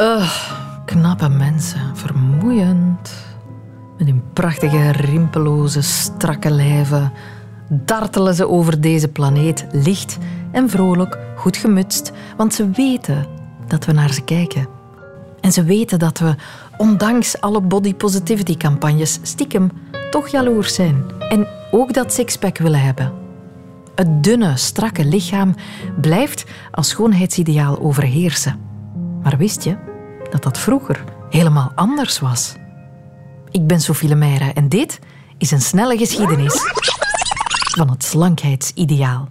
Ugh, knappe mensen, vermoeiend. Met hun prachtige, rimpeloze, strakke lijven dartelen ze over deze planeet licht en vrolijk, goed gemutst, want ze weten dat we naar ze kijken. En ze weten dat we, ondanks alle body positivity campagnes, stiekem toch jaloers zijn en ook dat sixpack willen hebben. Het dunne, strakke lichaam blijft als schoonheidsideaal overheersen. Maar wist je dat dat vroeger helemaal anders was? Ik ben Sophie Lemaire en dit is een snelle geschiedenis van het slankheidsideaal.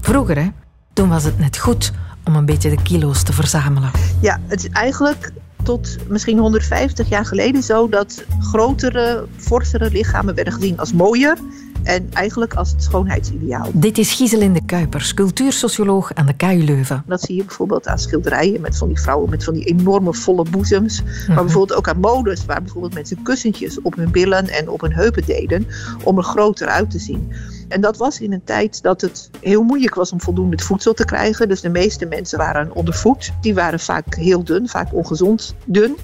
Vroeger, hè, toen was het net goed om een beetje de kilo's te verzamelen. Ja, het is eigenlijk tot misschien 150 jaar geleden zo dat grotere, forsere lichamen werden gezien als mooier en eigenlijk als het schoonheidsideaal. Dit is Giselinde Kuipers, cultuursocioloog aan de KU Leuven. Dat zie je bijvoorbeeld aan schilderijen met van die vrouwen met van die enorme volle boezems. Maar Mhm. bijvoorbeeld ook aan modes waar bijvoorbeeld mensen kussentjes op hun billen en op hun heupen deden om er groter uit te zien. En dat was in een tijd dat het heel moeilijk was om voldoende voedsel te krijgen. Dus de meeste mensen waren ondervoed. Die waren vaak heel dun, vaak ongezond dun.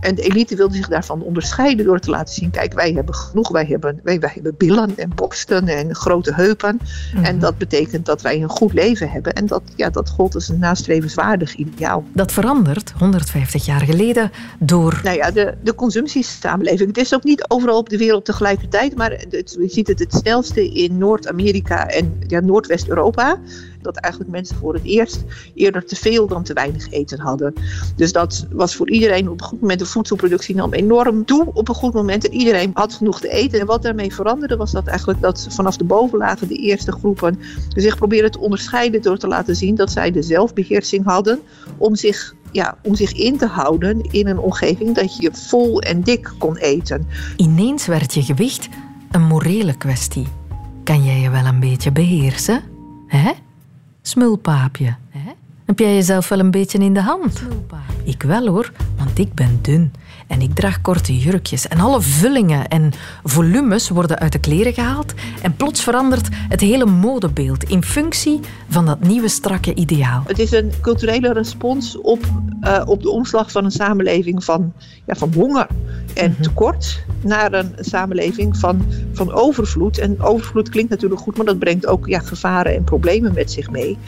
En de elite wilde zich daarvan onderscheiden door te laten zien: kijk, wij hebben genoeg, wij hebben, wij, wij hebben billen en borsten en grote heupen. En dat betekent dat wij een goed leven hebben. En dat, ja, dat gold als een nastrevenswaardig ideaal. Dat verandert 150 jaar geleden door. Nou ja, de, de consumptiesamenleving. Het is ook niet overal op de wereld tegelijkertijd, maar het, je ziet het het snelste in Noord-Amerika en ja, Noordwest-Europa. Dat eigenlijk mensen voor het eerst eerder te veel dan te weinig eten hadden. Dus dat was voor iedereen op een goed moment. De voedselproductie nam enorm toe op een goed moment. En iedereen had genoeg te eten. En wat daarmee veranderde was dat eigenlijk dat vanaf de bovenlagen de eerste groepen zich probeerden te onderscheiden door te laten zien dat zij de zelfbeheersing hadden om zich ja, om zich in te houden in een omgeving dat je vol en dik kon eten. Ineens werd je gewicht een morele kwestie. Kan jij je wel een beetje beheersen? Hè? Smulpaapje. Hè? Heb jij jezelf wel een beetje in de hand? Ik wel hoor, want ik ben dun. En ik draag korte jurkjes. En alle vullingen en volumes worden uit de kleren gehaald. En plots verandert het hele modebeeld in functie van dat nieuwe strakke ideaal. Het is een culturele respons op, uh, op de omslag van een samenleving van, ja, van honger en mm-hmm. tekort naar een samenleving van, van overvloed. En overvloed klinkt natuurlijk goed, maar dat brengt ook ja, gevaren en problemen met zich mee.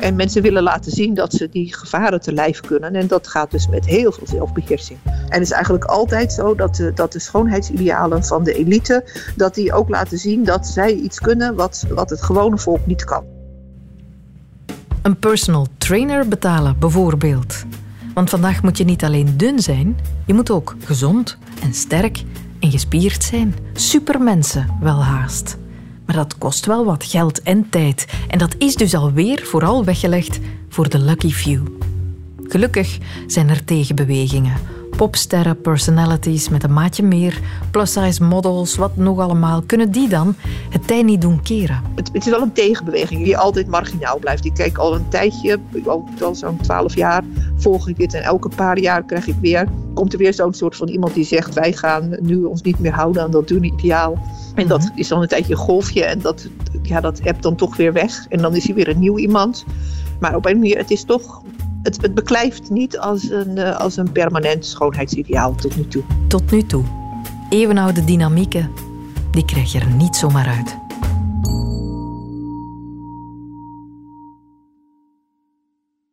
En mensen willen laten zien dat ze die gevaren te lijf kunnen. En dat gaat dus met heel veel zelfbeheersing. En het is eigenlijk altijd zo dat de, dat de schoonheidsidealen van de elite... dat die ook laten zien dat zij iets kunnen wat, wat het gewone volk niet kan. Een personal trainer betalen bijvoorbeeld. Want vandaag moet je niet alleen dun zijn, je moet ook gezond en sterk en gespierd zijn. Supermensen wel haast. Maar dat kost wel wat geld en tijd. En dat is dus alweer vooral weggelegd voor de lucky few. Gelukkig zijn er tegenbewegingen. Popsterren, personalities met een maatje meer, plus-size models, wat nog allemaal. Kunnen die dan het tij niet doen keren? Het, is wel een tegenbeweging die altijd marginaal blijft. Ik kijk al een tijdje, al, al zo'n twaalf jaar volg ik dit. En elke paar jaar krijg ik weer, komt er weer zo'n soort van iemand die zegt... wij gaan nu ons niet meer houden aan dat doen ideaal. En dat is dan een tijdje een golfje en dat, ja, dat hebt dan toch weer weg. En dan is er weer een nieuw iemand. Maar op een manier, het is toch het, het beklijft niet als een, uh, als een permanent schoonheidsideaal tot nu toe. Tot nu toe. Eeuwenoude dynamieken, die krijg je er niet zomaar uit.